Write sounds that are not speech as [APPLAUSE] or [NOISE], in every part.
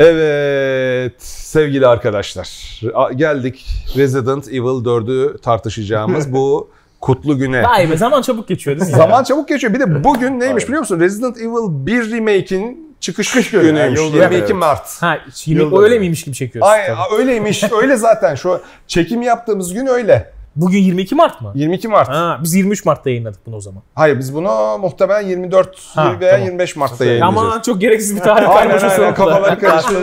Evet sevgili arkadaşlar geldik Resident Evil 4'ü tartışacağımız bu [LAUGHS] kutlu güne. Vay be zaman çabuk geçiyor değil mi? Zaman çabuk geçiyor. Bir de bugün neymiş biliyor musun? Resident Evil 1 Remake'in çıkış günü, günüymüş. yani yıl 22 dönümü, evet. Mart. Ha, şimdi öyle miymiş gibi çekiyorsun. Ay tabii. öyleymiş. öyle zaten. Şu çekim yaptığımız gün öyle. Bugün 22 Mart mı? 22 Mart. Ha, biz 23 Mart'ta yayınladık bunu o zaman. Hayır biz bunu muhtemelen 24 Ha, veya tamam. 25 Mart'ta yayınlayacağız. Ama çok gereksiz bir tarih aynen oldu. kafaları karıştı.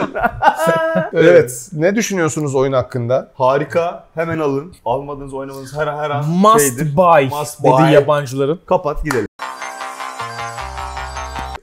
[LAUGHS] evet. Ne düşünüyorsunuz oyun hakkında? Harika. Hemen alın. Almadığınız oynamanız her her an Must şeydir. buy Must dedi buy. yabancıların. Kapat gidelim.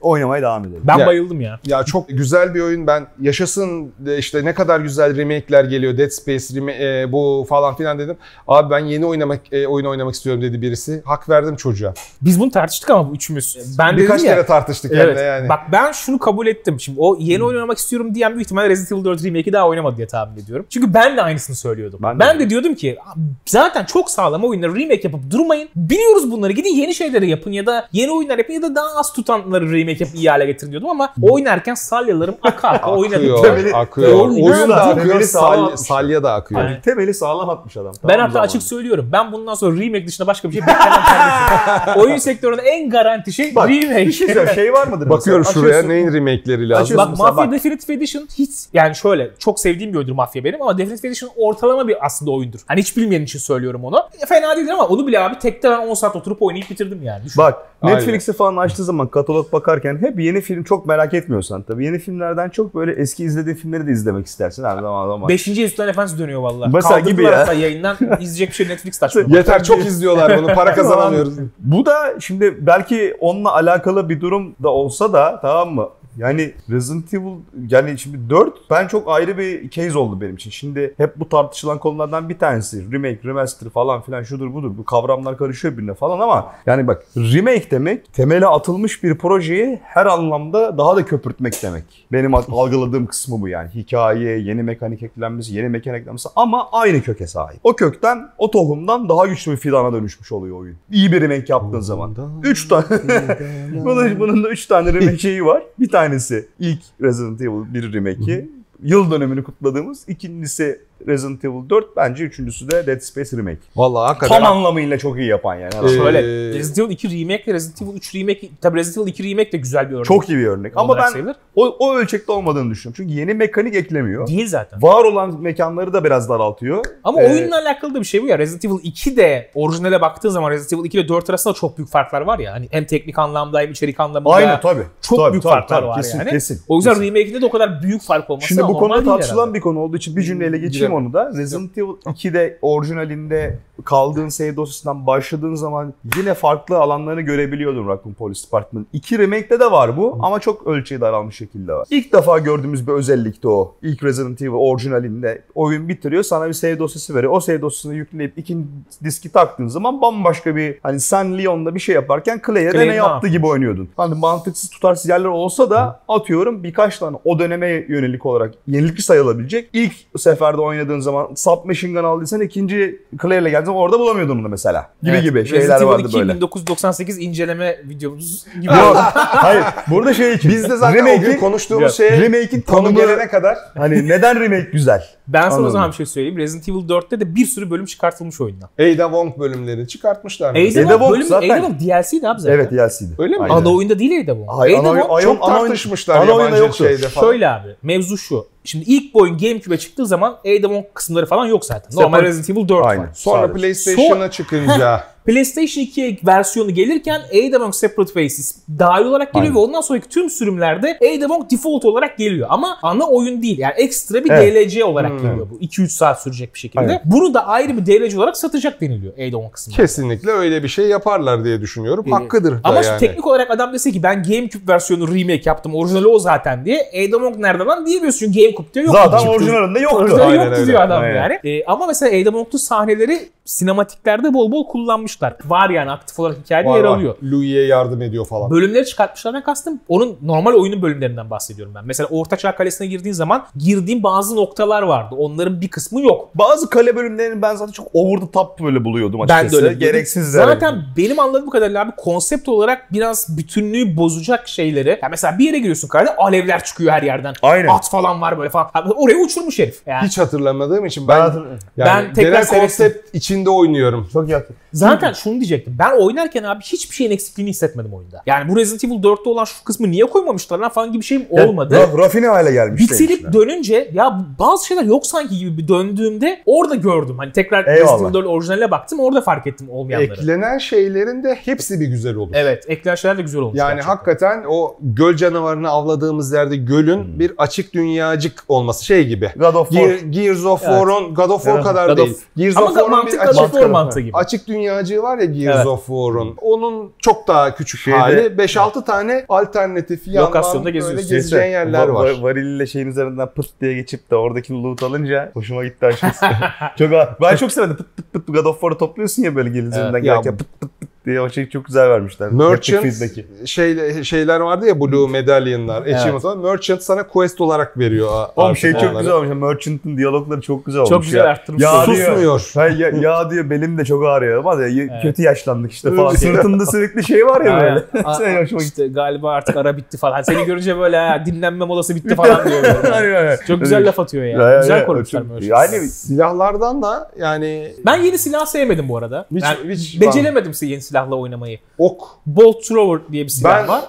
Oynamaya devam edelim. Ben Ya- bayıldım ya. Ya çok güzel bir oyun. Ben yaşasın işte ne kadar güzel remake'ler geliyor. Dead Space rema- e, bu falan filan dedim. Abi ben yeni oynamak e, oyun oynamak istiyorum dedi birisi. Hak verdim çocuğa. Biz bunu tartıştık ama bu üçümüz. Ben Birkaç ya. kere tartıştık Evet. yani. Bak ben şunu kabul ettim. Şimdi o yeni oyun oynamak istiyorum diyen büyük ihtimalle Resident Evil 4 Remake'i daha oynamadı diye tahmin ediyorum. Çünkü ben de aynısını söylüyordum. Ben, Ben de. de diyordum ki zaten çok sağlam oyunları remake yapıp durmayın. Biliyoruz bunları. Gidin yeni şeyleri yapın ya da yeni oyunlar yapın ya da daha az tutanları remake yapıp iyi hale getirin diyordum ama oynarken salyalarım aka aka [LAUGHS] oynadım. akıyor, Temeli- akıyor. Oyun da akıyor, sağlam sal- salya da akıyor. Yani temeli sağlam atmış adam. Ben Tamam hatta zaman. açık söylüyorum. Ben bundan sonra remake dışında başka bir şey beklemem kardeşim. [LAUGHS] Oyun sektöründe en garanti şey Bak remake. bir şey. Şey var mıdır? Bakıyorum mesela? şuraya neyin remake'leri lazım. Bak mesela Mafia bak. Definitive Edition hiç yani şöyle çok sevdiğim bir oyundur Mafia benim ama Definitive Edition ortalama bir aslında oyundur. Hani hiç bilmeyen için söylüyorum onu. E, Fena değildir ama onu bile abi tekte ben 10 saat oturup oynayıp bitirdim yani. Düşün. Bak. Netflix'i falan açtığı zaman katalog bakarken hep yeni film çok merak etmiyorsan tabii yeni filmlerden çok böyle eski izlediğin filmleri de izlemek istersin her zaman ama. Beşinci Yüzüklerin Efendisi dönüyor valla. Mesela gibi ya. hatta yayından [LAUGHS] izleyecek bir şey Netflix açmıyor. Yeter çok izliyorlar bunu. Para [LAUGHS] kazanamıyoruz. Bu da şimdi belki onunla alakalı bir durum da olsa da tamam mı? Yani Resident Evil yani şimdi 4 ben çok ayrı bir case oldu benim için. Şimdi hep bu tartışılan konulardan bir tanesi. Remake, remaster falan filan şudur budur. Bu kavramlar karışıyor birbirine falan ama yani bak remake demek temele atılmış bir projeyi her anlamda daha da köpürtmek demek. Benim algıladığım kısmı bu yani. Hikaye, yeni mekanik eklenmesi, yeni mekanik eklenmesi ama aynı köke sahip. O kökten, o tohumdan daha güçlü bir fidana dönüşmüş oluyor oyun. İyi bir remake yaptığın zaman. 3 tane [LAUGHS] bunun, bunun da 3 tane remake [LAUGHS] şeyi var. Bir tanesi ilk Resident Evil 1 remake'i. Yıl dönümünü kutladığımız. İkincisi Resident Evil 4. Bence üçüncüsü de Dead Space Remake. Vallahi hakikaten. Tam anlamıyla çok iyi yapan yani. Ee, Şöyle Resident Evil 2 remake ile Resident Evil 3 remake tabii Resident Evil 2 remake de güzel bir örnek. çok iyi bir örnek. Ama ben sayılır. o, o ölçekte olmadığını düşünüyorum. Çünkü yeni mekanik eklemiyor. Değil zaten. Var olan mekanları da biraz daraltıyor. Ama Ee, oyunla alakalı da bir şey bu ya. Resident Evil 2 de orijinale baktığın zaman Resident Evil 2 ile 4 arasında çok büyük farklar var ya. Hani hem teknik anlamda hem içerik anlamında. Aynen tabii. Çok Tabii, büyük tabii, farklar tabii. var kesin, yani. Kesin. O yüzden kesin. remake'inde de o kadar büyük fark olması Şimdi bu konuda tartışılan bir konu olduğu için bir cümleyle geçeyim Giremem. onu da. Resident Evil 2'de orijinalinde kaldığın save dosyasından başladığın zaman yine farklı alanlarını görebiliyordun Raccoon Police Department. 2 remake'de de var bu ama çok ölçüye daralmış şekilde var. İlk defa gördüğümüz bir özellikti o. İlk Resident Evil orijinalinde oyun bitiriyor sana bir save dosyası veriyor. O save dosyasını yükleyip ikinci diski taktığın zaman bambaşka bir hani sen Leon'da bir şey yaparken Claire'e Claire ne yaptı gibi oynuyordun. Hani mantıksız tutarsız yerler olsa da atıyorum birkaç tane o döneme yönelik olarak yenilikçi sayılabilecek. İlk seferde oynadığın zaman submachine gun aldıysan ikinci Claire'le geldiğin zaman orada bulamıyordun onu mesela. Gibi Evet. gibi şeyler Resident Evil vardı 2 böyle. 1998 inceleme videomuz gibi. Yok, [LAUGHS] hayır. Burada şey için. Biz de zaten o gün konuştuğumuz şeye Remake'in tanımı gelene kadar hani neden remake güzel? Ben sana o Anladım. zaman bir şey söyleyeyim. Resident Evil 4'te de bir sürü bölüm çıkartılmış oyundan. Ada Wong bölümlerini çıkartmışlar. Ada. Ada Wong bölüm, zaten- Ada Wong DLC'ydi abi zaten. Evet DLC'di. Öyle mi? Aynen. Ana oyunda değil Ada Wong. Hayır, Ada Wong Çok tartışmışlar ana oyunda yabancı yoktu. şeyde falan. Şöyle abi mevzu şu. Şimdi ilk bu oyun GameCube'e çıktığı zaman Ada Wong kısımları falan yok zaten. Normal Resident Evil 4 Aynen. var. Sonra Sadece. PlayStation'a çıkınca [LAUGHS] PlayStation 2 versiyonu gelirken Ada Separate Faces dahil olarak geliyor Aynen. ve ondan sonraki tüm sürümlerde Ada default olarak geliyor. Ama ana oyun değil. Yani ekstra bir Evet. DLC olarak Hmm. geliyor bu. 2-3 saat sürecek bir şekilde. Aynen. Bunu da ayrı bir DLC olarak satacak deniliyor Ada kısmında. kesinlikle öyle bir şey yaparlar diye düşünüyorum. Ee, Hakkıdır da Ama yani. şimdi teknik olarak adam dese ki ben GameCube versiyonu remake yaptım. Orijinali o zaten diye. Ada Wong nerede lan diyemiyorsun çünkü GameCube'da yok. Zaten orijinalinde yoktu. Orijinali Aynen yoktu öyle. diyor adam Aynen. yani. Ee, ama mesela Ada sahneleri Sinematiklerde bol bol kullanmışlar. Var yani aktif olarak hikayede Var, yer var. alıyor. Louis'e yardım ediyor falan. Bölümleri çıkartmışlardan kastım onun normal oyunun bölümlerinden bahsediyorum ben. Mesela Ortaçağ Kalesi'ne girdiğin zaman girdiğin bazı noktalar vardı. Onların bir kısmı yok. Bazı kale bölümlerini ben zaten çok over the top böyle buluyordum Ben açıkçası. de öyle. Gereksiz Zaten benim anladığım kadarıyla abi konsept olarak biraz bütünlüğü bozacak şeyleri. Ya mesela bir yere giriyorsun kardeşim alevler çıkıyor her yerden. Aynen. At falan var böyle falan. Abi oraya uçurmuş herif. Yani Hiç hatırlamadığım için Ben ben, yani Ben tekrar genel seyrettim. İçinde oynuyorum. Çok iyi hatırlıyorum. Zaten şunu diyecektim. Ben oynarken abi hiçbir şeyin eksikliğini hissetmedim oyunda. Yani bu Resident Evil 4'te olan şu kısmı niye koymamışlar lan falan gibi şeyim olmadı. Ra- rafine hale gelmiş. Bitirip dönünce ya bazı şeyler yok sanki gibi bir döndüğümde orada gördüm. Hani tekrar Eyvallah. Resident Evil 4 orijinaline baktım orada fark ettim olmayanları. Eklenen şeylerin de hepsi bir güzel olur. Evet eklenen şeyler de güzel olmuş. Yani gerçekten. hakikaten o göl canavarını avladığımız yerde gölün Hmm. bir açık dünyacık olması şey gibi. God of War. Ge- Gears of Evet. War'un God of War Evet. kadar God of- değil. Gears Ama of War'un bir açık, mantığı gibi. açık dünyacığı var ya Gears Evet. of War'un. Onun çok daha küçük Şeyde- hali. 5-6 tane alternatif yandan Lokasyonda böyle gezeceğin yerler Va- var. va- Variliyle şeyin üzerinden pıt diye geçip de oradaki loot alınca hoşuma gitti açıkçası. [LAUGHS] çok ben çok severim. Pıt pıt pıt God of War'ı topluyorsun ya böyle gelin üzerinden Ya gelirken pıt pıt diye o şeyi çok güzel vermişler. Merchant Feedback'i. şey, şeyler vardı ya Blue Medalyon'lar, achievement falan. Merchant sana quest olarak veriyor. Oğlum şey çok güzel olmuş. Merchant'ın diyalogları çok güzel olmuş. Çok güzel ya. arttırmışlar. Ya diyor, Susmuyor. Ya, ya diyor belim de çok ağrıyor. Ama ya, Evet. kötü yaşlandık işte falan. Evet. Sırtında sürekli şey var ya böyle. [LAUGHS] Sen hoşuma gitti. galiba artık ara bitti falan. Seni görünce böyle ha, dinlenme molası bitti [LAUGHS] falan diyor. Çok güzel laf atıyor ya. Ya, ya, güzel çok- Merchant'ı. Yani Silahlardan da yani Ben yeni silah sevmedim bu arada. Ben which beceremedim yeni silahla oynamayı. ok Bolt Thrower diye bir silah ben var.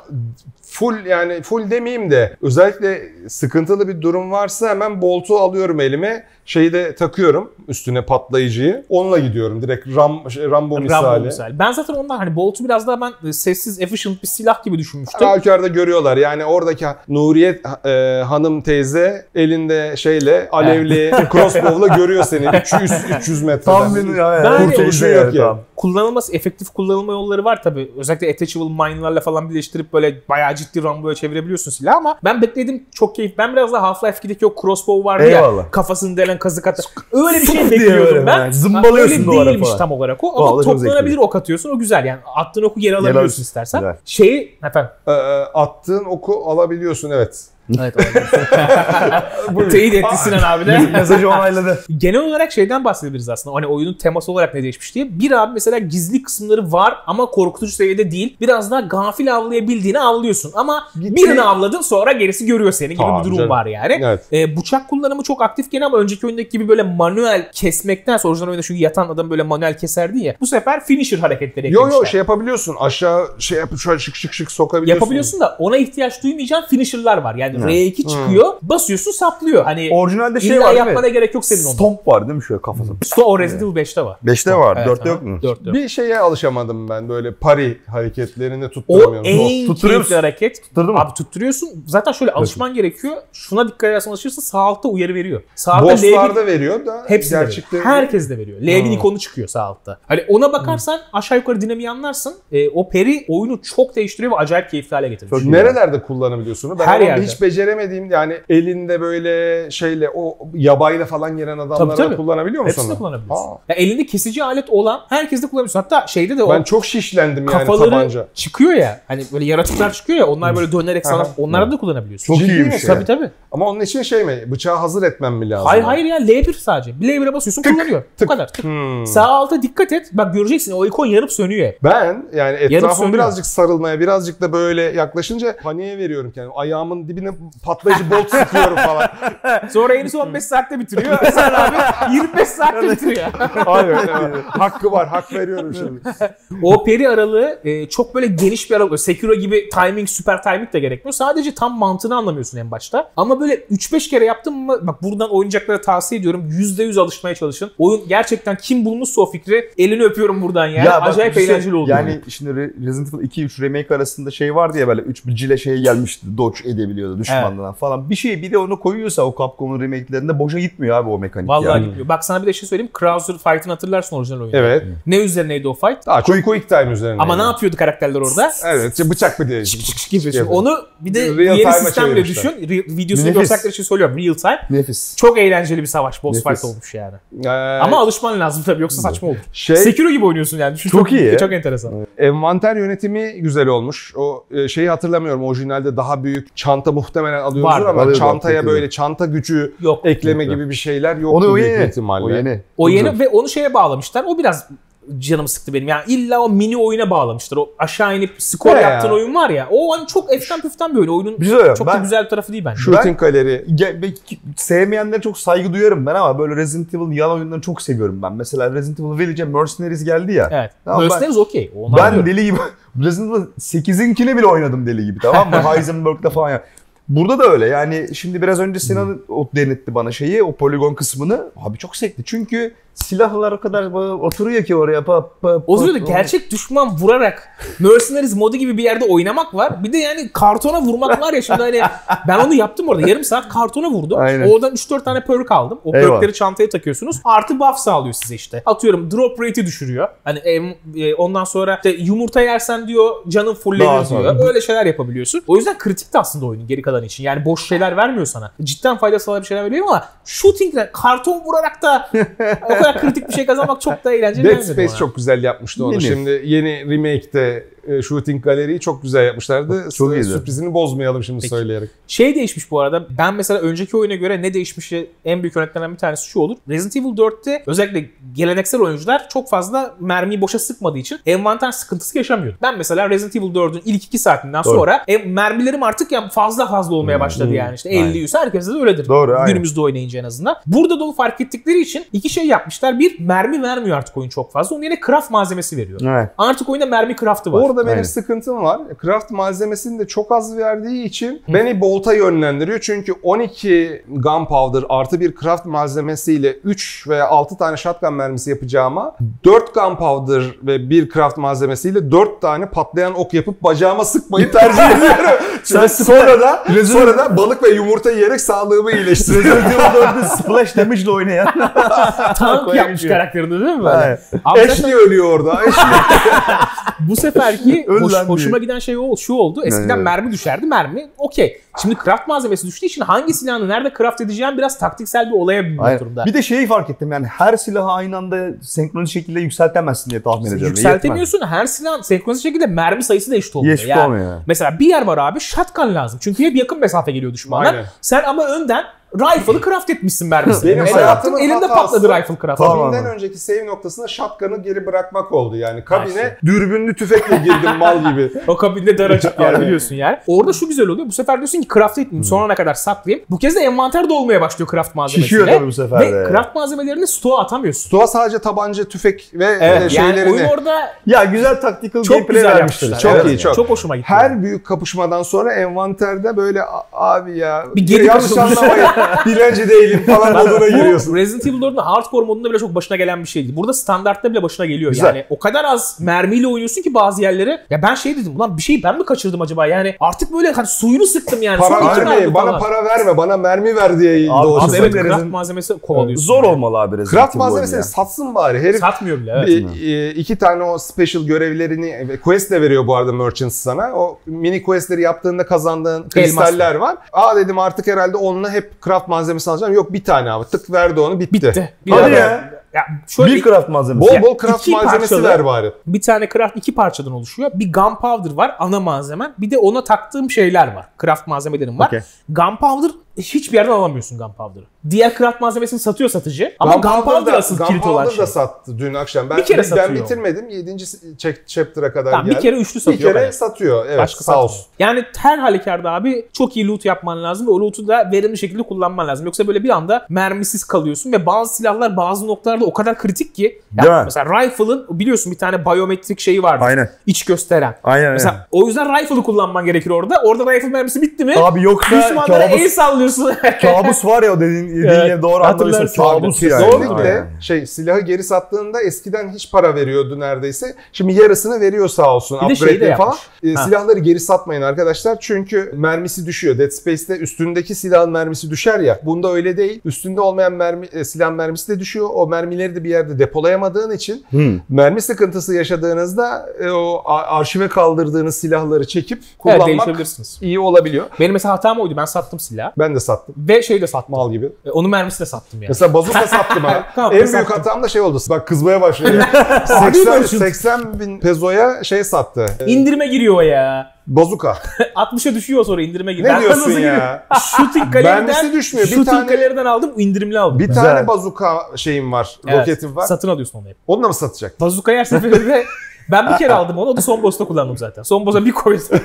full yani full demeyeyim de özellikle sıkıntılı bir durum varsa hemen boltu alıyorum elime. Şeyi de takıyorum üstüne patlayıcıyı. Onunla gidiyorum direkt Ram, şey, Rambo misali. Rambo misali. Ben zaten ondan hani Bolt'u biraz daha ben e, sessiz, efficient bir silah gibi düşünmüştüm. Halükarda görüyorlar. Yani oradaki Nuriye e, hanım teyze elinde şeyle alevli [LAUGHS] crossbow'la görüyor seni [LAUGHS] 300 300 metreden. tam bir ya, Ben- kurtuluşu yok yani. Kullanılması, efektif kullanılma yolları var tabi. Özellikle attachable mine'larla falan birleştirip böyle bayağı ciddi Rambo'ya çevirebiliyorsun silahı ama ben bekledim çok keyif. Ben biraz daha Half-Life 2'deki o crossbow vardı Eyvallah. ya kafasını delen kazık at. Öyle bir şey bekliyordum ben. yani. Zımbalıyorsun öyle duvara değilmiş falan. tam olarak o ama toplanabilir ok atıyorsun o güzel yani. Attığın oku geri alabiliyorsun istersen. Güzel. Şeyi efendim. E, attığın oku alabiliyorsun evet. Evet [LAUGHS] Teyit etti Sinan abi de. Mesajı onayladı. Genel olarak şeyden bahsedebiliriz aslında. Hani oyunun teması olarak ne değişmiş diye. Bir abi mesela gizli kısımları var ama korkutucu seviyede değil. Biraz daha gafil avlayabildiğini avlıyorsun. Ama Gitti. birini avladın sonra gerisi görüyor seni gibi Tamam bir durum canım. var yani. Evet. E, bıçak kullanımı çok aktif gene ama önceki oyundaki gibi böyle manuel kesmekten sonra orijinal oyunda şu yatan adam böyle manuel keserdi ya. Bu sefer finisher hareketleri Yo eklemişler. yo şey yapabiliyorsun. Aşağı şey yapıp şöyle şık şık şık sokabiliyorsun. Yapabiliyorsun da ona ihtiyaç duymayacağın finisher'lar var. Yani Hı. R2 çıkıyor, basıyorsun saplıyor. Hani Orijinalde şey var değil yapmana mi? gerek yok senin onda. Stomp var değil mi şöyle kafasında? Sto o Resident Evil 5'te var. 5'te var. Evet, 4'te aha. yok mu? Dörtte yok. Bir şeye alışamadım ben böyle pari hareketlerini O tutturamıyorum. en Tutturuyor keyifli hareket. Tutturdun mu? Abi tutturuyorsun. Zaten şöyle alışman gerekiyor. Şuna dikkat edersen alışırsa sağ altta uyarı veriyor. Sağ altta L1 Boss'larda veriyor da hepsi de gerçekte veriyor. Herkes de veriyor. L1 Hmm. ikonu çıkıyor sağ altta. Hani ona bakarsan aşağı yukarı dinamiği anlarsın. E, o peri oyunu çok değiştiriyor ve acayip keyifli hale getiriyor. Nerelerde kullanabiliyorsun? Ben Her Her yerde. hiç beceremediğim yani elinde böyle şeyle o yabayla falan gelen adamlara tabii. kullanabiliyor musun? Hepsini kullanabiliyorsun. Aa, Ya elinde kesici alet olan herkes de kullanabiliyorsun. Hatta şeyde de o Ben çok şişlendim yani kafaları tabanca. çıkıyor ya. Hani böyle yaratıklar çıkıyor ya. Onlar böyle dönerek sana Aha. onlarda da kullanabiliyorsun. Çok iyiymiş misin? ya. Tabii tabii. Ama onun için şey mi? Bıçağı hazır etmem mi lazım? Hayır hayır ya L1 sadece. Bir L1'e basıyorsun kullanıyor. Bu kadar. Tık. Hmm. Sağ alta dikkat et. Bak göreceksin o ikon yanıp sönüyor. Ben yani etrafım birazcık sarılmaya, birazcık da böyle yaklaşınca paniğe veriyorum kendimi. Ayağımın dibine patlayıcı bolt sıkıyorum falan. [LAUGHS] Sonra en son 15 saatte bitiriyor. [LAUGHS] Sen abi 25 saatte bitiriyor. [LAUGHS] Hayır, evet. hakkı var, hak veriyorum şimdi. o peri aralığı e, çok böyle geniş bir aralık. Sekiro gibi timing, süper timing de gerekmiyor. Sadece tam mantığını anlamıyorsun en başta. Ama böyle 3-5 kere yaptın mı bak buradan oyuncaklara tavsiye ediyorum. %100 alışmaya çalışın. Oyun gerçekten kim bulmuşsa o fikri elini öpüyorum buradan yani. bak Acayip şey- eğlenceli oldu. Yani şimdi Re- Resident Evil 2 3 remake arasında şey vardı ya böyle 3 bir cile şeye gelmişti. Dodge edebiliyordu düşmandan falan. Bir şey bir de onu koyuyorsa o Capcom'un remake'lerinde boşa gitmiyor abi o mekanik Vallahi yani. gitmiyor. Bak sana bir de şey söyleyeyim. Krauser Fight'ını hatırlarsın orijinal oyunu. Evet. Ne üzerineydi o fight? Daha çok quick time üzerine. Ama ne yapıyordu karakterler orada? Evet, işte bıçak bir de. gibi. Şimdi onu bir de Real yeni sistemle düşün. Videosunu gösterdikleri için söylüyorum. Real time. Nefis. Çok eğlenceli bir savaş. Boss Nefis. fight olmuş yani. Ee, Ama alışman lazım tabii yoksa saçma olur. şey Sekiro gibi oynuyorsun yani. Düşün, Çok iyi. Çok enteresan. envanter yönetimi güzel olmuş. O e, şeyi hatırlamıyorum. Orijinalde daha büyük çanta muhtemelen alıyoruzdur Vardı, ama alıyordu, çantaya alıyordu. böyle çanta gücü Yok. ekleme Yok, yok. gibi bir şeyler Onu yoktu o yeni. ihtimalle. O yeni. O Güzel. yeni ve onu şeye bağlamışlar. O biraz canımı sıktı benim. Yani illa o mini oyuna bağlamışlar. O aşağı inip skor He yaptığın ya. oyun var ya. O hani çok eften püften bir oyun. Oyunun Bir şey çok da ben- güzel bir tarafı değil bence. Shooting galeri. Sevmeyenlere çok saygı duyarım ben ama böyle Resident Evil yan oyunlarını çok seviyorum ben. Mesela Resident Evil Village'e Mercenaries geldi ya. Evet. Tamam, ben- Mercenaries okey. Onu Ben anlıyorum. deli gibi [LAUGHS] Resident Evil 8'inkini bile oynadım deli gibi tamam mı? [LAUGHS] Heisenberg'da falan ya. Burada da öyle. Yani şimdi biraz önce Sinan o denetti bana şeyi o poligon kısmını. Abi çok sekti çünkü silahlar o kadar oturuyor ki oraya. Pa, pa, O zaman da gerçek düşman vurarak Mercenaries modu gibi bir yerde oynamak var. Bir de yani kartona vurmak var ya şimdi hani ben onu yaptım orada. Yarım saat kartona vurdum. Aynen. Oradan 3-4 tane perk aldım. O Eyvallah. perkleri çantaya takıyorsunuz. Artı buff sağlıyor size işte. Atıyorum drop rate'i düşürüyor. Hani e, ondan sonra işte yumurta yersen diyor canın sonra. diyor. Öyle şeyler yapabiliyorsun. O yüzden kritikti aslında oyunun geri kalan için. Yani boş şeyler vermiyor sana. Cidden fayda sağlayan bir şeyler veriyor ama shooting'le karton vurarak da [LAUGHS] o kadar kritik bir şey kazanmak çok da eğlenceli Dead Space çok güzel yapmıştı onu. Şimdi yeni remake'de Shooting Galeri'yi çok güzel yapmışlardı. Çok S- iyiydi. Sürprizini bozmayalım şimdi Peki. söyleyerek. Şey değişmiş bu arada. Ben mesela önceki oyuna göre ne değişmiş en büyük örneklerden bir tanesi şu olur. Resident Evil 4'te özellikle geleneksel oyuncular çok fazla mermiyi boşa sıkmadığı için envanter sıkıntısı yaşamıyordu. Ben mesela Resident Evil 4'ün ilk 2 saatinden Doğru. sonra e, mermilerim artık yani fazla fazla olmaya başladı yani. İşte 50 Aynen. 100 herkeste de öyledir. Doğru, aynen. Günümüzde oynayınca en azından. Burada da onu fark ettikleri için iki şey yapmışlar. Bir mermi vermiyor artık oyun çok fazla. Onun yerine craft malzemesi veriyor. Evet. Artık oyunda mermi craftı var. Orada benim Aynen. sıkıntım var. Craft malzemesini de çok az verdiği için beni Bolt'a yönlendiriyor. Çünkü 12 gunpowder artı bir craft malzemesiyle 3 veya 6 tane shotgun mermisi yapacağıma 4 gunpowder ve bir craft malzemesiyle 4 tane patlayan ok yapıp bacağıma sıkmayı tercih [LAUGHS] ediyorum. Sen sonra da sonra da balık ve yumurta yiyerek sağlığımı iyileştiriyorum. Resident Evil 4'te splash damage ile oynayan. [LAUGHS] Tank yapmış karakterini değil mi? zaten- Ashley ölüyor orada. Ashley. [LAUGHS] Bu seferki [LAUGHS] Öl hoş- hoşuma giden şey o, şu oldu. Eskiden Evet. mermi düşerdi. Mermi okey. Şimdi craft malzemesi düştüğü için hangi silahını nerede craft edeceğim biraz taktiksel bir olaya Aynen. durumda. Bir de şeyi fark ettim yani her silahı aynı anda senkronize şekilde yükseltemezsin diye tahmin ediyorum. Yükseltemiyorsun. Her silahın senkronize şekilde mermi sayısı da eşit olmuyor. Eşit Yani olmuyor. Mesela bir yer var abi shotgun lazım. Çünkü hep yakın mesafe geliyor düşmanlar. Aynen. Sen ama önden rifle'ı craft etmişsin mermisini. Benim hayatımın elinde hatası- patladı rifle craft. Tamam. Kabinden önceki save noktasında shotgun'ı geri bırakmak oldu yani. Kabine dürbünlü tüfekle girdim [LAUGHS] mal gibi. O kabinde dar açık yer biliyorsun yani. Orada şu güzel oluyor. Bu sefer diyorsun ki craft etmeyeyim. Sonra ne kadar saklayayım. Bu kez de envanter dolmaya başlıyor craft malzemesiyle. Şişiyor tabii bu sefer Ve de. craft malzemelerini stoğa atamıyorsun. Stoğa sadece tabanca, tüfek ve Evet, e, yani şeylerini... oyun orada Ya güzel tactical çok gameplay güzel vermişler. yapmışlar. Çok Evet, iyi, çok. Çok hoşuma gitti. Her büyük kapışmadan sonra envanterde böyle "A- abi ya Bir geri yanlış kapışma." anlamayın [LAUGHS] dilenci değilim falan moduna giriyorsun. Resident Evil 4'ün hardcore modunda bile çok başına gelen bir şeydi. Burada standartta bile başına geliyor. Güzel. Yani o kadar az mermiyle oynuyorsun ki bazı yerleri. Ya ben şey dedim ulan bir şey ben mi kaçırdım acaba? Yani artık böyle hani suyunu sıktım yani. Para Son iki mermi vermeyin, bana falan. para verme, bana mermi ver diye Abi, Abi evet Resident- craft malzemesi kovalıyorsun. Zor yani. olmalı abi Resident Craft malzemesini ya. satsın bari. Herif Satmıyor bile evet. bir, e, iki tane o special görevlerini ve quest de veriyor bu arada merchants sana. O mini questleri yaptığında kazandığın kristaller var. Aa dedim artık herhalde onunla hep craft malzemesi alacağım. Yok bir tane abi. Tık verdi onu bitti. Bitti. Bir Hadi ya. Ya şöyle Bir craft malzemesi. Bol bol craft iki malzemesi parçalı- ver bari. bir tane craft iki parçadan oluşuyor. Bir gunpowder var ana malzemen. Bir de ona taktığım şeyler var. Craft malzemelerim var. Okey. Gunpowder hiçbir yerden alamıyorsun gunpowder'ı. Diğer craft malzemesini satıyor satıcı. Ama gunpowder, da- asıl kilit olan şey. da sattı dün akşam. Ben, Bir kere ben satıyor. bitirmedim. 7. chapter'a kadar Tamam, bir geldim. kere üçlü Bir satıyor. kere bence. satıyor. Evet Başka sağ olsun. Yani her halükarda abi çok iyi loot yapman lazım ve o loot'u da verimli şekilde kullanman lazım. Yoksa böyle bir anda mermisiz kalıyorsun ve bazı silahlar bazı noktalarda o kadar kritik ki. Ya Değil mi? mesela rifle'ın biliyorsun bir tane biyometrik şeyi vardı. Aynen. İç gösteren. Aynen. Mesela o yüzden rifle'ı kullanman gerekir orada. Orada rifle mermisi bitti mi? Abi yoksa Düşmanlara el kabus, sallıyorsun. [LAUGHS] kabus var ya o dediğin, dediğin Evet, doğru abi. Kabus yani. Aynen. şey silahı geri sattığında eskiden hiç para veriyordu neredeyse. Şimdi yarısını veriyor sağ olsun. Bir de de falan. E, Ha. silahları geri satmayın arkadaşlar. Çünkü mermisi düşüyor. Dead Space'te üstündeki silahın mermisi düşer ya. Bunda öyle değil. Üstünde olmayan mermi, e, silah mermisi de düşüyor. O mermileri de bir yerde depolayamadığın için Hmm. mermi sıkıntısı yaşadığınızda e, o arşive kaldırdığınız silahları çekip kullanmak iyi olabiliyor. Benim mesela hatam oydu. Ben sattım silahı. Ben de sattım. Ve şey de sattım. Mal gibi. E, Onun mermisini de sattım yani. Mesela bazuka [LAUGHS] sattım ha. Tamam, en büyük sattım. hatam da şey oldu. Bak kızmaya başladı. [LAUGHS] Abi 80, böyle şu- 80 bin pezoya şey sattı. İndirime giriyor ya. Bazuka. [LAUGHS] 60'a düşüyor sonra indirime giriyor. Ne Ben diyorsun ya? [LAUGHS] Shooting galeriden, düşmüyor. Bir Shooting tane- galeriden aldım indirimli aldım. Bir ben. Tane bazuka şeyim var. Evet, Roketim var. Satın alıyorsun onu hep. Onu da mı satacak? Bazukayı her seferinde [LAUGHS] ben bir kere aldım onu. O da son boss'ta kullandım zaten. Son boss'a bir koydum. [LAUGHS]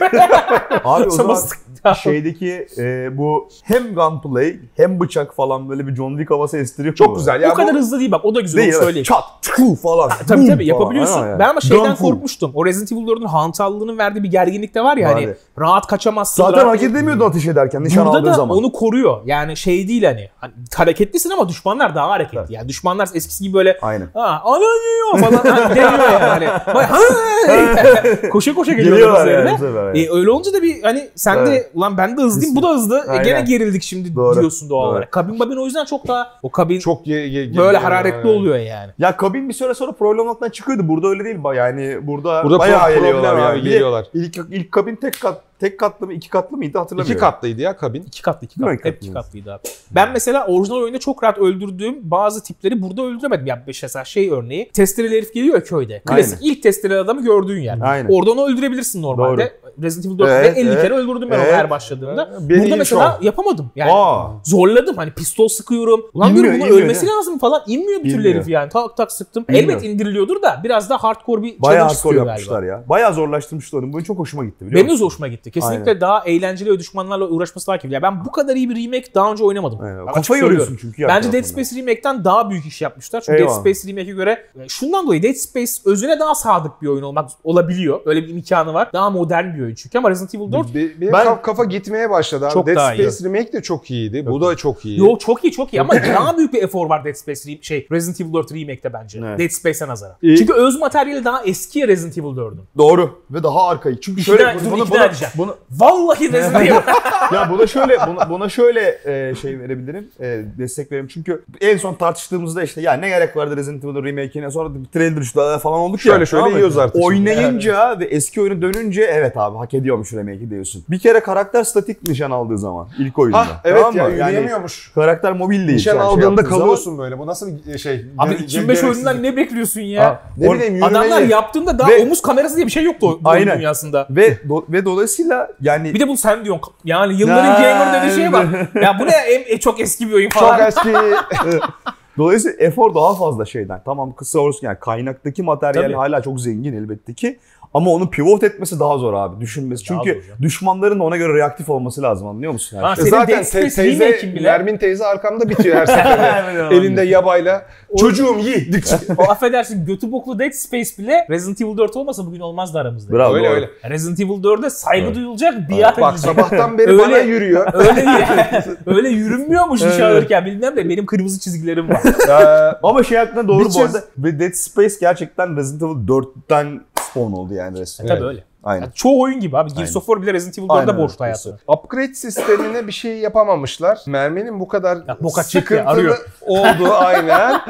Abi o zaman şeydeki e, bu hem gunplay hem bıçak falan böyle bir John Wick havası estiriyor. Çok güzel. Ya o kadar bu- hızlı değil bak. O da güzel. Değil onu söyleyeyim. Çat, çu falan. Tabii boom tabii yapabiliyorsun. falan. Ben ama şeyden Gunful. korkmuştum. O Resident Evil 4'ün hantallığının verdiği bir gerginlik de var ya hani rahat kaçamazsın. Zaten rahat- hareket edemiyordun ateş ederken nişan Burada aldığın da zaman. onu koruyor. Yani şey değil hani. hani hareketlisin ama düşmanlar daha hareketli. Evet. Yani düşmanlar eskisi gibi böyle Aynen. ha falan hani demiyor yani. Bak, [LAUGHS] ha! [LAUGHS] koşa koşa geliyorlar üzerine. yani sefer. E, öyle olunca da bir hani sen de Evet. ulan ben de hızlıyım bu da hızlı. E, gene gerildik şimdi Doğru. diyorsun doğal Doğru. olarak. Kabin babin o yüzden çok daha o kabin çok ye, ye, böyle hararetli yani. oluyor yani. Ya kabin bir süre sonra problem olmaktan çıkıyordu. Burada öyle değil. Yani burada, Burada bayağı pro- geliyorlar yani. de geliyorlar. İlk, ilk kabin tek kat tek katlı mı iki katlı mıydı hatırlamıyorum. İki katlıydı ya kabin. İki katlı iki katlı. Hep İki iki katlı. katlıydı abi. Ben mesela orijinal oyunda çok rahat öldürdüğüm bazı tipleri burada öldüremedim. Ya mesela şey örneği. Testereli herif geliyor ya köyde. Klasik ilk testereli adamı gördüğün yer. Aynen. Orada onu öldürebilirsin normalde. Resident Evil 4'te Evet, 50 evet. kere öldürdüm ben onu Evet. her başladığımda. Beni Burada mesela şov. yapamadım. Yani Aa. zorladım. Hani pistol sıkıyorum. Ulan İnmiyor, diyorum inmiyor ölmesi ya. lazım falan. İnmiyor bir türlü herif yani. Tak tak sıktım. İnmiyor. Elbet indiriliyordur da biraz daha hardcore bir Bayağı challenge hardcore istiyor yapmışlar galiba. ya. Bayağı zorlaştırmışlar onu. Bu çok hoşuma gitti biliyor Benim de musun? hoşuma gitti. Kesinlikle daha eğlenceli ve düşmanlarla uğraşması daha keyifli. Ya ben bu kadar iyi bir remake daha önce oynamadım. Aynen. Kafa yoruyorsun çünkü. Bence Dead. Space Remake'den daha büyük iş yapmışlar. Çünkü Eyvallah. Dead Space Remake'e göre e, şundan dolayı Dead Space özüne daha sadık bir oyun olmak olabiliyor. Öyle bir imkanı var. Daha modern bir oyun çünkü ama Resident Evil 4 Be- benim Ben- kaf- kafa gitmeye başladı abi. Çok Dead daha iyi. Space Remake de çok iyiydi. Bu da çok iyi. Yo çok iyi çok iyi ama [LAUGHS] daha büyük bir efor var Dead Space şey Resident Evil 4 Remake'te bence. Evet. Dead Space'e nazaran. İyi. Çünkü öz materyali daha eski Resident Evil 4'ün. Doğru. Ve daha arkayı. Çünkü İkna- şöyle dur, bunu, ikna bunu, edeceğim. Bunu, Vallahi Evil. [LAUGHS] ya buna şöyle buna, buna şöyle e, şey verebilirim. E, destek veririm. Çünkü en son tartıştığımızda işte ya ne gerek vardı Resident Evil remake'ine sonra bir trailer düştü falan olduk Şöyle ya. şöyle mı? yiyoruz artık. Oynayınca ve eski oyunu dönünce evet abi hak ediyormuş remake'i diyorsun. Bir kere karakter statik nişan aldığı zaman ilk oyunda. Hah evet tamam ya mı? Yani karakter mobil değil. Nişan Yani şey aldığında zaman- kalıyorsun böyle. Bu nasıl bir şey? Abi Ge- 2005 gereksiz- oyunundan ne bekliyorsun ya? Ha, Ne bileyim yürümeyi. Adamlar yaptığında daha Ve- omuz kamerası diye bir şey yoktu o Aynen. dünyasında. Ve do- ve dolayısıyla yani Bir de bunu sen diyorsun. Yani yılların gamer dediği şeye bak. [LAUGHS] Ya bu ne e, çok eski bir oyun Çok falan. eski. [LAUGHS] [LAUGHS] Dolayısıyla efor daha fazla şeyden. Tamam kısa olsun yani kaynaktaki materyal Tabii. hala çok zengin elbette ki. Ama onu pivot etmesi daha zor abi düşünmesi. Daha Çünkü düşmanların da ona göre reaktif olması lazım anlıyor musun? Ha? Senin Zaten te- teyze, Nermin teyze arkamda bitiyor her [LAUGHS] seferinde. Elinde yabayla. Çocuğum yi. [LAUGHS] o affedersin götü boklu Dead Space bile Resident Evil 4 olmasa bugün olmazdı aramızda. Bravo. öyle doğru. öyle. Resident Evil 4'e saygı Evet. duyulacak, biat Bak edilecek. sabahtan beri [LAUGHS] Öyle- bana yürüyor. Öyle. Öyle yürünmüyormuş Evet. alırken bilmem de benim kırmızı çizgilerim var. Ama şey hakkında doğru Bir bu arada. Ve Dead Space gerçekten Resident Evil 4'ten spawn oldu yani resmen. Tabii öyle. Aynen. Yani çoğu oyun gibi abi. Gears Aynen. of War bile Resident Evil 4'de Aynen borçlu öyle. hayatını. upgrade sistemine bir şey yapamamışlar. Merminin bu kadar Ya, bok atacak ya, sıkıntılı arıyor. olduğu [LAUGHS] aynen.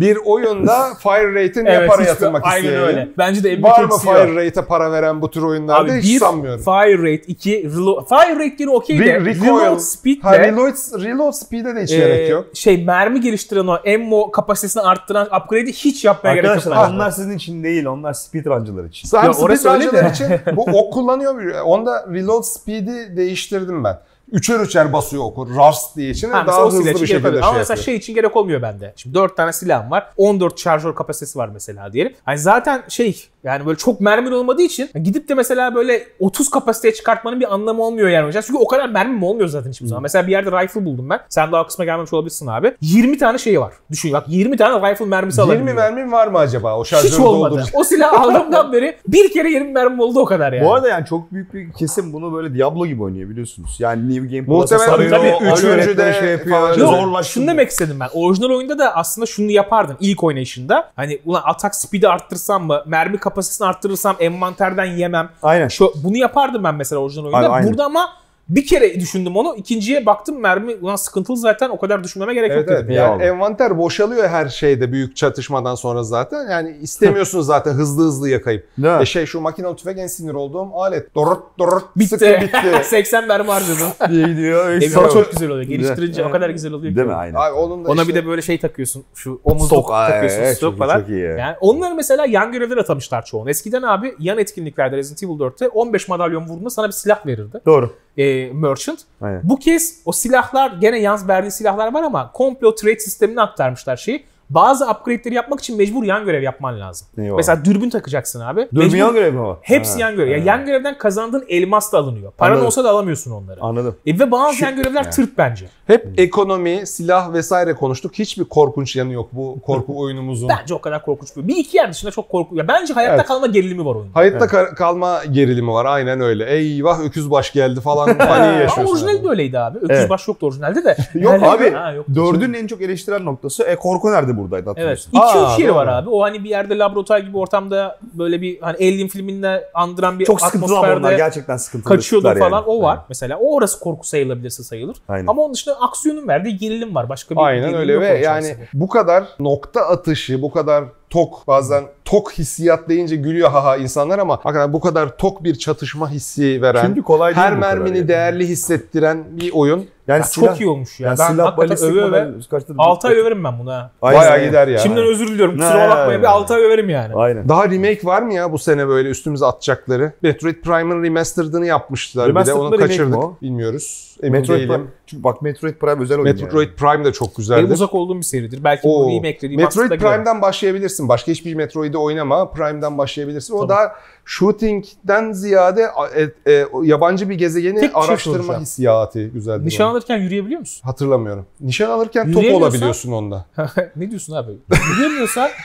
Bir oyunda fire rate'i ne para yatırmak Aynen isteyelim. öyle. Bence de en Var mı fire rate'e para veren bu tür oyunlarda Abi hiç bir sanmıyorum. fire rate, iki reload. Fire rate gene okey de Re- recoil. reload speed Ha, de reload, reload speed'e de hiç e, gerek yok. şey mermi geliştiren o ammo kapasitesini arttıran upgrade'i hiç yapmaya gerek yok. Arkadaşlar onlar sizin için değil onlar speedruncılar için. Speedrunner'lar de. için [LAUGHS] bu ok kullanıyor. Onda reload speed'i değiştirdim ben. Üçer üçer basıyor oku. Rust diye için Ha, daha hızlı bir şekilde şey oluyor. Ama mesela yapıyor. şey için gerek olmuyor bende. Şimdi 4 tane silahım var. 14 şarjör kapasitesi var mesela diyelim. Hani zaten şey yani böyle çok mermin olmadığı için gidip de mesela böyle 30 kapasiteye çıkartmanın bir anlamı olmuyor yani hocam. Çünkü o kadar mermim olmuyor zaten hiçbir zaman. Mesela bir yerde rifle buldum ben. Sen daha o kısma gelmemiş olabilirsin abi. 20 tane şeyi var. Düşün bak 20 tane rifle mermisi 20 alabiliyor. mermin var mı acaba o şarjörü Hiç olmadı. dolduracak? O silahı aldığımdan beri bir kere 20 mermim oldu o kadar yani. Bu arada yani çok büyük bir kesim bunu böyle Diablo gibi oynuyor biliyorsunuz. Yani New Game Plus'a Muhtemelen sarıyor, tabii, oyun üçüncü de şey yapıyor, zorlaştırıyor. şunu demek istedim ben. Orijinal oyunda da aslında şunu yapardın ilk oynayışında. Hani ulan atak speed'i arttırsam mı, mermi kapasitesini arttırırsam envanterden yemem. Aynen. Şu, bunu yapardım ben mesela orijinal oyunda. Aynen. Burada ama Bir kere düşündüm onu. ikinciye baktım mermi ulan sıkıntılı zaten o kadar düşünmeme gerek Evet yok evet. dedim. Yani Eyvallah. envanter boşalıyor her şeyde büyük çatışmadan sonra zaten. Yani istemiyorsunuz zaten hızlı hızlı yakayıp. Mi? E şey şu makinalı tüfek en sinir olduğum alet. Dorot dorot Bitti. sıkı bitti. [LAUGHS] 80 mermi harcadım. [LAUGHS] diye gidiyor. İşte- ol çok güzel oluyor. Geliştirince Evet. o kadar güzel oluyor ki. Değil mi? Aynen. Abi onun da Ona işte- bir de böyle şey takıyorsun. Şu omuzluk Stok. Ay, takıyorsun. evet, stok falan. çok iyi. Yani onları mesela yan görevler atamışlar çoğunu. Eskiden abi yan etkinliklerde Resident Evil 4'te 15 madalyon vurduğunda sana bir silah verirdi. Doğru. Ee, Merchant. Aynen. Bu kez o silahlar gene yalnız verdiği silahlar var ama komple o trade sistemine aktarmışlar şeyi. Bazı upgrade'leri yapmak için mecbur yan görev yapman lazım. Eyvallah. Mesela dürbün takacaksın abi. Dürbün Mecbur- yan görev mi o? Hepsi Ha, yan görev. Ya ha. yan görevden kazandığın elmas da alınıyor. Paran Anladım. olsa da alamıyorsun onları. Anladım. E ve bazı Şu- yan görevler Ya. tırt bence. Hep ekonomi, silah vesaire konuştuk. Hiçbir korkunç yanı yok bu korku [LAUGHS] oyunumuzun. Bence o kadar korkunç bir. Bir iki yer dışında çok korkunç. Ya bence hayatta Evet. kalma gerilimi var oyunda. Hayatta ka- kalma gerilimi var. Aynen öyle. Eyvah öküz baş geldi falan paniği [LAUGHS] Ama yaşıyorsun. orijinali de öyleydi abi. Öküz Evet. baş yoktu orijinalde de. Yok Yani- abi. Ha, yok. Dördün en çok eleştiren noktası e korku nerede buradaydı Evet. hatırlıyorsun. 2 Aa, 3 yeri var abi. O hani bir yerde laboratuvar gibi ortamda böyle bir hani Alien filminde andıran bir Çok sıkıntılı ama onlar atmosferde gerçekten sıkıntılı. kaçıyordur tipler falan yani. o var. Mesela o orası korku sayılabilirse sayılır. Aynen. Ama onun dışında aksiyonun verdiği gerilim var. Başka bir Aynen gerilim öyle yok ve yani bu kadar nokta atışı, bu kadar tok bazen tok hissiyat deyince gülüyor haha insanlar ama hakikaten bu kadar tok bir çatışma hissi veren, Çünkü kolay her mermini yani. değerli hissettiren bir oyun. Yani Ya silah, çok iyi olmuş ya. Yani ben silah hakikaten balistik öve öve model kaçtı? 6 ay överim ben buna. Aynen. Bayağı gider ya. Şimdiden özür diliyorum. Kusura Ne? bakmayın. Bir 6 ay överim yani. Aynen. Daha remake var mı ya bu sene böyle üstümüze atacakları? Metroid Prime'ın remastered'ını yapmışlar bir de onu kaçırdık. mi? Bilmiyoruz. Emin Metroid değilim. Prime. Çünkü bak Metroid Prime özel oyun Metroid yani. Prime de çok Benim güzeldir. uzak olduğum bir seridir. Belki Oo. bu remake dediğim Metroid Prime'den başlayabilirsin. Başka hiçbir Metroid'i oynama. Prime'den başlayabilirsin. O Tabii. daha shooting'den ziyade e, e, yabancı bir gezegeni Tek bir şey araştırma soracağım. hissiyatı güzeldir. Nişan onun. alırken yürüyebiliyor musun? Hatırlamıyorum. Nişan alırken top Yürüyemiyorsan- olabiliyorsun onda. [LAUGHS] ne diyorsun abi? Yürüyemiyorsan [LAUGHS]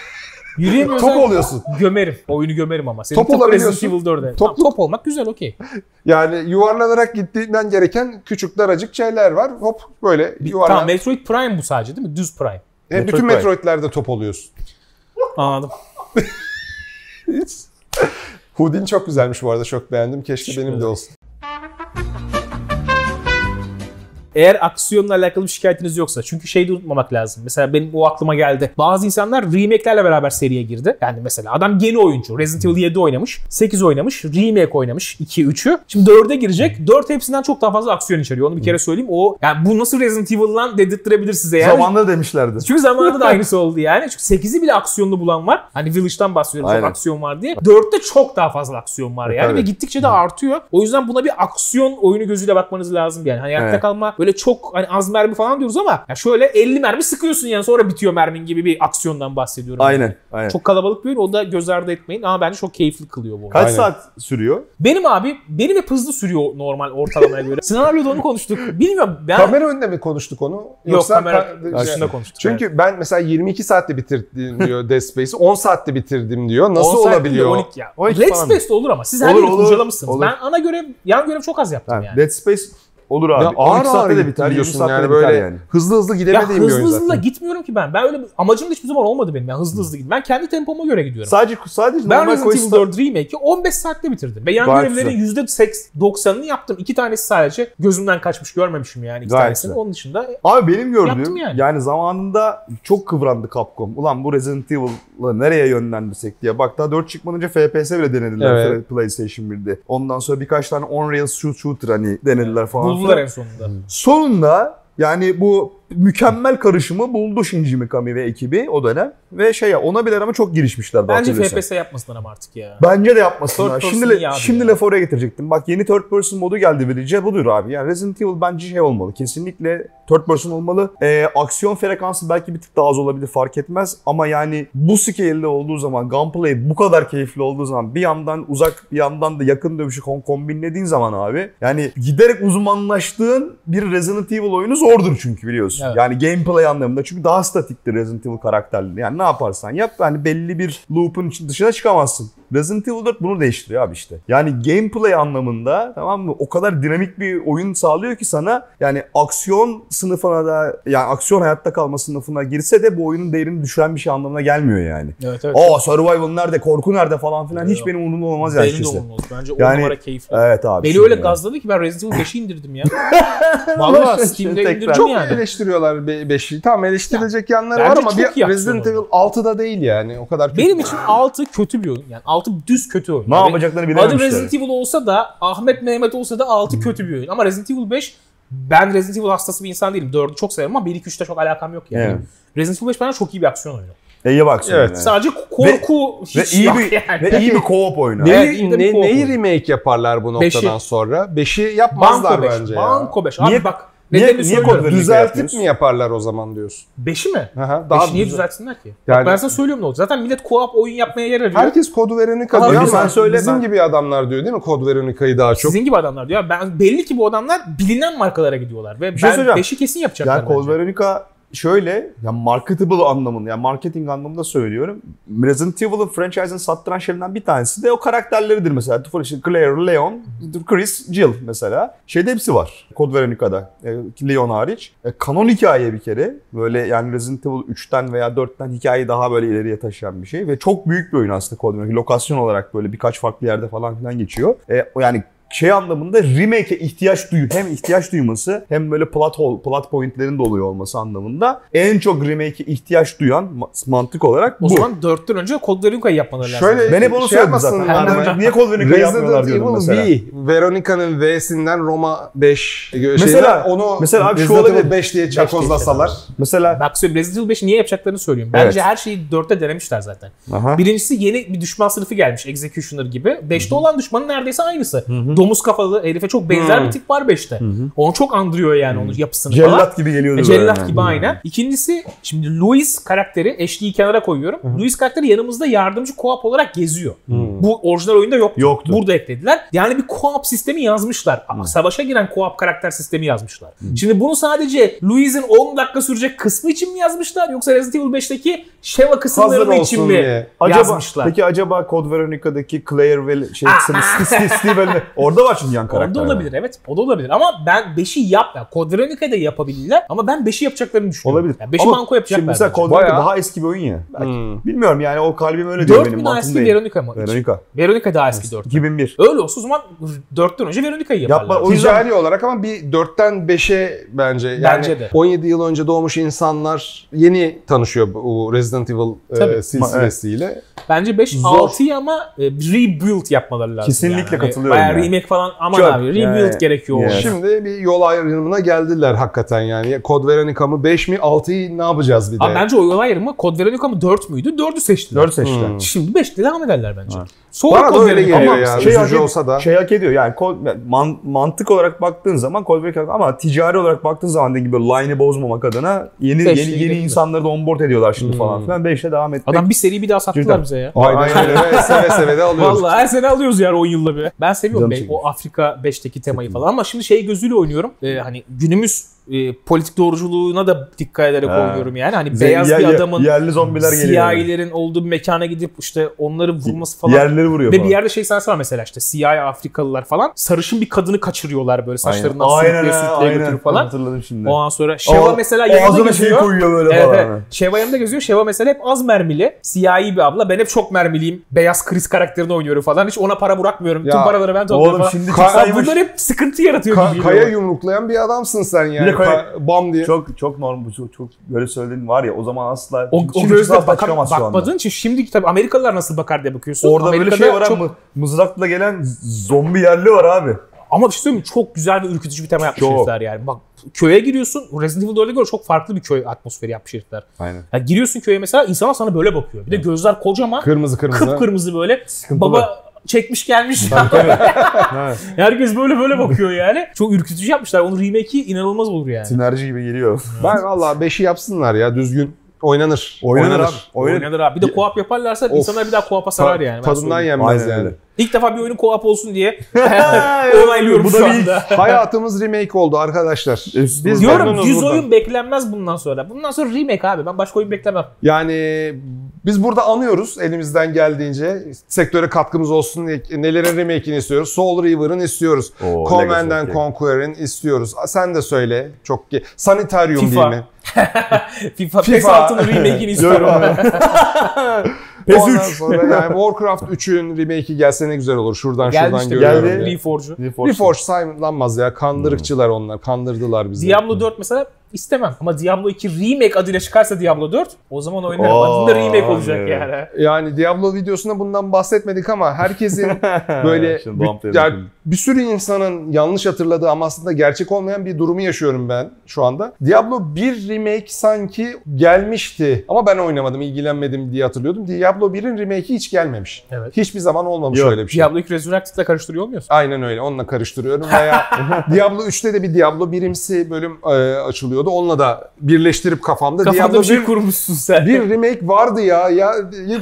Yürüyemiyorsan Top oluyorsun. gömerim. Oyunu gömerim ama. Senin Top tıpkı olabiliyorsun. Resident Evil 4'e. Topluk- Tamam, top olmak güzel okey. [LAUGHS] Yani yuvarlanarak gittiğinden gereken küçük daracık şeyler var. Hop böyle yuvarlan. Tamam Metroid Prime bu sadece değil mi? Düz Prime. E, Metroid bütün Prime. Metroid'lerde top oluyorsun. Anladım. [LAUGHS] Houdin çok güzelmiş bu arada. Çok beğendim. Keşke benim de olsun. Eğer aksiyonla alakalı bir şikayetiniz yoksa çünkü şeyi de unutmamak lazım. Mesela benim o aklıma geldi. Bazı insanlar remake'lerle beraber seriye girdi. Yani mesela adam yeni oyuncu. Resident Evil 7 oynamış. 8 oynamış. Remake oynamış. 2 3'ü. Şimdi 4'e girecek. 4 hepsinden çok daha fazla aksiyon içeriyor. Onu bir kere söyleyeyim. O yani bu nasıl Resident Evil lan dedirttirebilir size yani. Zamanında demişlerdi. Çünkü zamanında da [LAUGHS] aynısı oldu yani. Çünkü 8'i bile aksiyonlu bulan var. Hani Village'dan bahsediyorum Aynen. çok aksiyon var diye. 4'te çok daha fazla aksiyon var yani tabii. ve gittikçe de artıyor. O yüzden buna bir aksiyon oyunu gözüyle bakmanız lazım yani. Hani Evet. kalma böyle çok hani az mermi falan diyoruz ama ya şöyle 50 mermi sıkıyorsun yani sonra bitiyor mermin gibi bir aksiyondan bahsediyorum. Aynen. Aynen. Çok kalabalık bir oyun o da göz ardı etmeyin ama bence çok keyifli kılıyor bu. Kaç Aynen. saat sürüyor? Benim abi benim hep hızlı sürüyor normal ortalamaya göre. [LAUGHS] Senaryoda onu konuştuk. Bilmiyorum ben Kamera önünde mi konuştuk onu? yok kamera ka- karşısında konuştuk. Çünkü ben mesela 22 saatte bitirdim diyor Dead Space'i. 10 saatte bitirdim diyor. Nasıl 10 saat değil de olabiliyor? 12 ya. 12 Red falan. Space'de olur ama siz her Olur, yeri olur, kurcalamışsınız. olur. Ben ana görev, yan görev çok az yaptım Yani yani. Dead Space olur abi. Ya 12 ağır ağır de biter, 20 biliyorsun saatte yani de böyle yani. hızlı hızlı Ya gidemediğim bir hızlı oyun hızlı da zaten. gitmiyorum ki ben. Ben öyle amacım da hiçbir zaman olmadı benim. Yani hızlı hızlı gittim. Ben kendi tempoma göre gidiyorum. Sadece sadece ben normal Resident Evil quest'ta 4 Remake'i 15 saatte bitirdim. Ve yan Gayet görevlerin %90'ını yaptım. İki tanesi sadece gözümden kaçmış görmemişim yani iki Gayet tanesini. güzel. Onun dışında Abi benim gördüğüm yani. yani. zamanında çok kıvrandı Capcom. Ulan bu Resident Evil'ı nereye yönlendirsek diye. Bak daha 4 çıkmadan önce FPS bile denediler Evet. PlayStation 1'de. Ondan sonra birkaç tane On-Rails shoot shooter hani denediler falan. buldular en sonunda. Sonunda yani bu mükemmel karışımı buldu Shinji Mikami ve ekibi o dönem. Ve şey ona bile ama çok girişmişler. Bence. FPS yapmasınlar ama artık ya. Bence de yapmasınlar. Şimdi abi şimdi ya. lafı oraya getirecektim. Bak yeni third person modu geldi Village'e budur abi. Yani Resident Evil bence şey olmalı. Kesinlikle third person olmalı. Ee, aksiyon frekansı belki bir tık daha az olabilir fark etmez. Ama yani bu scale'de olduğu zaman gunplay bu kadar keyifli olduğu zaman bir yandan uzak bir yandan da yakın dövüşü kom- kombinlediğin zaman abi yani giderek uzmanlaştığın bir Resident Evil oyunu zordur çünkü biliyorsun. Evet. Yani gameplay anlamında çünkü daha statiktir Resident Evil karakterleri. Yani ne yaparsan yap yani belli bir loop'un dışına çıkamazsın Resident Evil 4 bunu değiştiriyor abi işte. Yani gameplay anlamında tamam mı? O kadar dinamik bir oyun sağlıyor ki sana yani aksiyon sınıfına da yani aksiyon hayatta kalma sınıfına girse de bu oyunun değerini düşüren bir şey anlamına gelmiyor yani. Evet evet. Aa survival nerede, korku nerede falan filan hiç Yok. benim umurumda olmaz yani Benim de olmaz. Bence on Yani- numara keyifli. Evet abi. Beni öyle yani. gazladı ki ben Resident Evil 5'i indirdim ya. [LAUGHS] Valla Steam'de Tekrar. indirdim Çok yani. eleştiriyorlar 5'i. Tamam eleştirilecek yanları bence var ama bir Resident Evil 6'da değil yani. O kadar kötü. Benim için 6 kötü bir oyun. Yani 6 düz kötü oyun. Ne Yani yapacaklarını Adı bilememişler. Resident Evil olsa da Ahmet Mehmet olsa da 6 kötü bir oyun. Ama Resident Evil 5 ben Resident Evil hastası bir insan değilim. 4'ü çok severim ama 1-2-3'te çok alakam yok yani. Evet. Resident Evil 5 bence çok iyi bir aksiyon oyunu. E, iyi bak Evet. yani. Sadece korku Ve hiç iyi yok bir yani. ve iyi bir co-op oyunu. Ne, Evet, ne- neyi remake yaparlar bu Beşi. noktadan sonra? 5'i yapmazlar Banko 5. bence ya. Banko 5. Niye- Abi bak niye- niye kod verin? Düzeltip mi yaparlar o zaman diyorsun? 5'i mi? Aha, 5'i niye düzel- düzeltsinler ki? Yani- Bak ben sana söylüyorum ne oldu. Zaten millet co-op oyun yapmaya yer arıyor. Herkes kod vereni Abi kadıyor ama sen söyle, bizim ben- gibi adamlar diyor değil mi kod verenikayı daha çok? Sizin gibi adamlar diyor. Ben belli ki bu adamlar bilinen markalara gidiyorlar ve şey ben söyleyeceğim. 5'i kesin yapacaklar. Yani bence. Veronica şöyle ya marketable anlamında yani marketing anlamında söylüyorum. Resident Evil'ın franchise'ın sattıran şeylerden bir tanesi de o karakterleridir mesela. İşte Claire, Leon, Chris, Jill mesela. Şeyde hepsi var Code Veronica'da. E, Leon hariç. E, kanon hikaye bir kere. Böyle yani Resident Evil 3'ten veya 4'ten hikayeyi daha böyle ileriye taşıyan bir şey. Ve çok büyük bir oyun aslında Code Veronica. Lokasyon olarak böyle birkaç farklı yerde falan filan geçiyor. E, yani şey anlamında remake'e ihtiyaç duyu hem ihtiyaç duyması hem böyle plot hole, plot pointlerin de oluyor olması anlamında en çok remake'e ihtiyaç duyan ma- mantık olarak O bu. zaman 4'ten önce Code Veronica'yı yapmaları lazım. Şöyle ben hep onu şey söyledim zaten. önce niye Code Veronica yapmıyorlar diyordum mesela. V, Veronica'nın V'sinden Roma 5 Mesela- şeyler, onu mesela abi şu Resident Evil olabilir. 5 diye çakozlasalar. Mesela Bak söyleyeyim Resident Evil 5'i niye yapacaklarını söylüyorum. Bence Evet. her şeyi 4'te denemişler zaten. Aha. Birincisi yeni bir düşman sınıfı gelmiş Executioner gibi. 5'te olan düşmanın neredeyse aynısı. Domuz kafalı herife çok benzer Hı. bir tip var 5'te. Onu çok andırıyor yani onun yapısını falan. cellat gibi geliyordu E, böyle. Cellat yani. gibi aynen. İkincisi şimdi Louis karakteri eşliği kenara koyuyorum. Louis karakteri yanımızda yardımcı co-op olarak geziyor. Bu orijinal oyunda yoktu. Yoktu. Burada eklediler. Yani bir co-op sistemi yazmışlar. Savaşa giren co-op karakter sistemi yazmışlar. Şimdi bunu sadece Louis'in 10 dakika sürecek kısmı için mi yazmışlar yoksa Resident Evil 5'teki Sheva Hazır kısımları için mi diye. Acaba, yazmışlar? Peki acaba Code Veronica'daki Claire ve şey Ah, kısmı Steve, Steve Steve- orada var çünkü yan karakter. Orada olabilir evet. O da olabilir ama ben 5'i yap. Yani Code Veronica'yı da yapabilirler ama ben 5'i yapacaklarını düşünüyorum. Olabilir. Yani 5'i Ama banko yapacaklar. Şimdi mesela bence. Code Veronica daha eski bir oyun ya. Belki. Hmm. Bilmiyorum yani o kalbim öyle diyor 4 benim mü daha mantığım eski değil. Veronica mı? Veronica. Veronica daha eski 4. 2001. Öyle olsa o zaman 4'ten önce Veronica'yı yaparlar. Yapma, o yüzden- Ticari olarak ama bir 4'ten 5'e bence yani Bence de. 17 yıl önce doğmuş insanlar yeni tanışıyor bu Resident Evil e, Tabii. silsilesiyle. Bence 5 Zor. 6'yı ama e, rebuild yapmaları lazım. Kesinlikle yani. Hani katılıyorum Bayağı yani silmek falan aman abi rebuild yani, gerekiyor. Yani. Şimdi bir yol ayrımına geldiler hakikaten yani. Kod Veronica mı 5 mi 6'yı ne yapacağız bir de? Abi bence o yol ayrımı Kod Veronica mı 4 müydü? 4'ü seçtiler. 4 seçtiler. Hmm. Şimdi 5'te devam ederler bence. Evet. Sonra Bana Kod da öyle geliyor ya. Şey, şey hak, olsa da. Şey hak ediyor yani kod, man, mantık olarak baktığın zaman Kod Veronica ama ticari olarak baktığın zaman da gibi line'ı bozmamak adına yeni Beşli yeni, yeni insanları da onboard ediyorlar şimdi hmm. falan filan. 5'te devam etmek. Adam bir seri bir daha sattılar Cidden. bize ya. Aynen öyle. [LAUGHS] seve seve de alıyoruz. Vallahi her sene alıyoruz yani 10 yılda bir. Ben seviyorum 5'i şey o Afrika 5'teki temayı falan. Ama şimdi şey gözüyle oynuyorum. Ee, hani günümüz e, politik doğruculuğuna da dikkat ederek Ha. oynuyorum yani. Hani Ze- beyaz yer- bir adamın yerli zombiler siyahilerin olduğu bir mekana gidip işte onları vurması falan. Yerleri vuruyor Ve falan. bir yerde şey sahnesi var mesela işte siyahi Afrikalılar falan. Sarışın bir kadını kaçırıyorlar böyle saçlarından aynen, sürükleye sürükleye götürüp falan. Hatırladım şimdi. Ondan sonra Şeva Aa, mesela yanında Ağzına şey koyuyor böyle Evet, falan. evet. Şeva yanında geziyor. Şeva mesela hep az mermili. Siyahi bir abla. Ben hep çok mermiliyim. Beyaz kriz karakterini oynuyorum falan. Hiç ona para bırakmıyorum. Tüm Ya, paraları ben topluyorum Oğlum falan. şimdi Ka-. Bunlar hep sıkıntı yaratıyor Ka- kaya yumruklayan bir adamsın sen yani. Ka- bam diye. Çok çok normal çok, çok böyle söylediğin var ya o zaman asla O, o şimdi gözle bakar, çıkamaz bakmadığın için şimdi tabii Amerikalılar nasıl bakar diye bakıyorsun. Orada böyle Amerika'da şey var çok- ama mızrakla gelen zombi yerli var abi. Ama bir şey söyleyeyim mi? Çok güzel ve ürkütücü bir tema yapmış Çok. herifler yani. Bak köye giriyorsun. Resident Evil 4'e göre çok farklı bir köy atmosferi yapmış herifler. Aynen. Ya giriyorsun köye mesela insanlar sana böyle bakıyor. Bir de gözler kocaman. Kırmızı kırmızı. Kıpkırmızı böyle. Sıkıntılı. Baba çekmiş gelmiş. [LAUGHS] Evet. Herkes böyle böyle bakıyor yani. Çok ürkütücü yapmışlar. Onun remake'i inanılmaz olur yani. Sinerji gibi geliyor. [LAUGHS] Ben valla 5'i yapsınlar ya düzgün. Oynanır. Oynanır abi. Oynanır. Oynanır abi. Bir de co-op yaparlarsa Of. insanlar bir daha co-op'a sarar yani. ben Tadından yenmez yani. İlk defa bir oyunun co-op olsun diye [LAUGHS] [LAUGHS] onaylıyorum bu şu da bir anda. [LAUGHS] Hayatımız remake oldu arkadaşlar. Biz Diyorum memnunuz 100 buradan. oyun beklenmez bundan sonra. Bundan sonra remake abi. Ben başka oyun beklemem. Yani Biz burada anıyoruz elimizden geldiğince. Sektöre katkımız olsun diye nelerin remake'ini istiyoruz. Soul River'ın istiyoruz. Oo, Command Legacy, and. Conquer'ın istiyoruz. Sen de söyle. Çok ki. Sanitarium FIFA. değil mi? FIFA, PES FIFA. 6'nın remake'ini istiyorum ben. PES Ondan 3. sonra yani Warcraft 3'ün remake'i gelse ne güzel olur. Şuradan Geldi şuradan işte. görüyorum. geldi. Reforge'u. Reforge saylanmaz ya. Kandırıkçılar onlar. Kandırdılar bizi. Diablo 4 mesela istemem. Ama Diablo 2 remake adıyla çıkarsa Diablo 4 o zaman oynarım. Adında remake olacak evet. yani. Yani Diablo videosunda bundan bahsetmedik ama herkesin [LAUGHS] böyle bir, yani bir sürü insanın yanlış hatırladığı ama aslında gerçek olmayan bir durumu yaşıyorum ben şu anda. Diablo 1 remake sanki gelmişti ama ben oynamadım, ilgilenmedim diye hatırlıyordum. Diablo 1'in remake'i hiç gelmemiş. Evet. Hiçbir zaman olmamış Yok. öyle bir şey. Diablo 2 Resurrected'la karıştırıyor olmuyorsun? Aynen öyle. Onunla karıştırıyorum veya [LAUGHS] Diablo 3'te de bir Diablo birimsi bölüm e, açılıyordu. Onunla da birleştirip kafamda Kafanda Diablo bir şey 1 kurmuşsun sen. bir remake vardı ya. Ya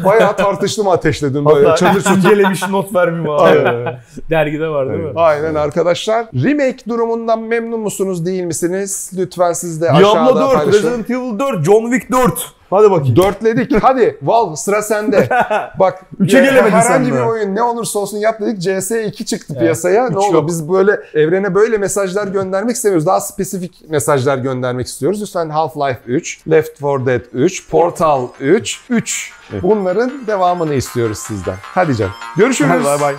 bayağı tartıştım, ateşledim böyle. Hatta Çadır çutur. incelemiş not vermeyeyim abi. Dergide var değil mi? Evet. Aynen arkadaşlar. Remake durumundan memnun musunuz değil misiniz? Lütfen siz de aşağıda Diablo 4, paylaşın. Resident Evil 4, John Wick 4. Hadi bakayım. Dörtledik. [LAUGHS] Hadi Valve sıra sende. [LAUGHS] Bak Üçe gelemedin herhangi sen bir oyun ne olursa olsun yap dedik. CS2 çıktı Evet. piyasaya. Üç Ne olur yok. biz böyle evrene böyle mesajlar göndermek istemiyoruz. Daha spesifik mesajlar göndermek istiyoruz. Lütfen Half-Life 3, Left 4 Dead 3, Portal 3, 3. Bunların devamını istiyoruz sizden. Hadi canım. Görüşürüz. Bay bay.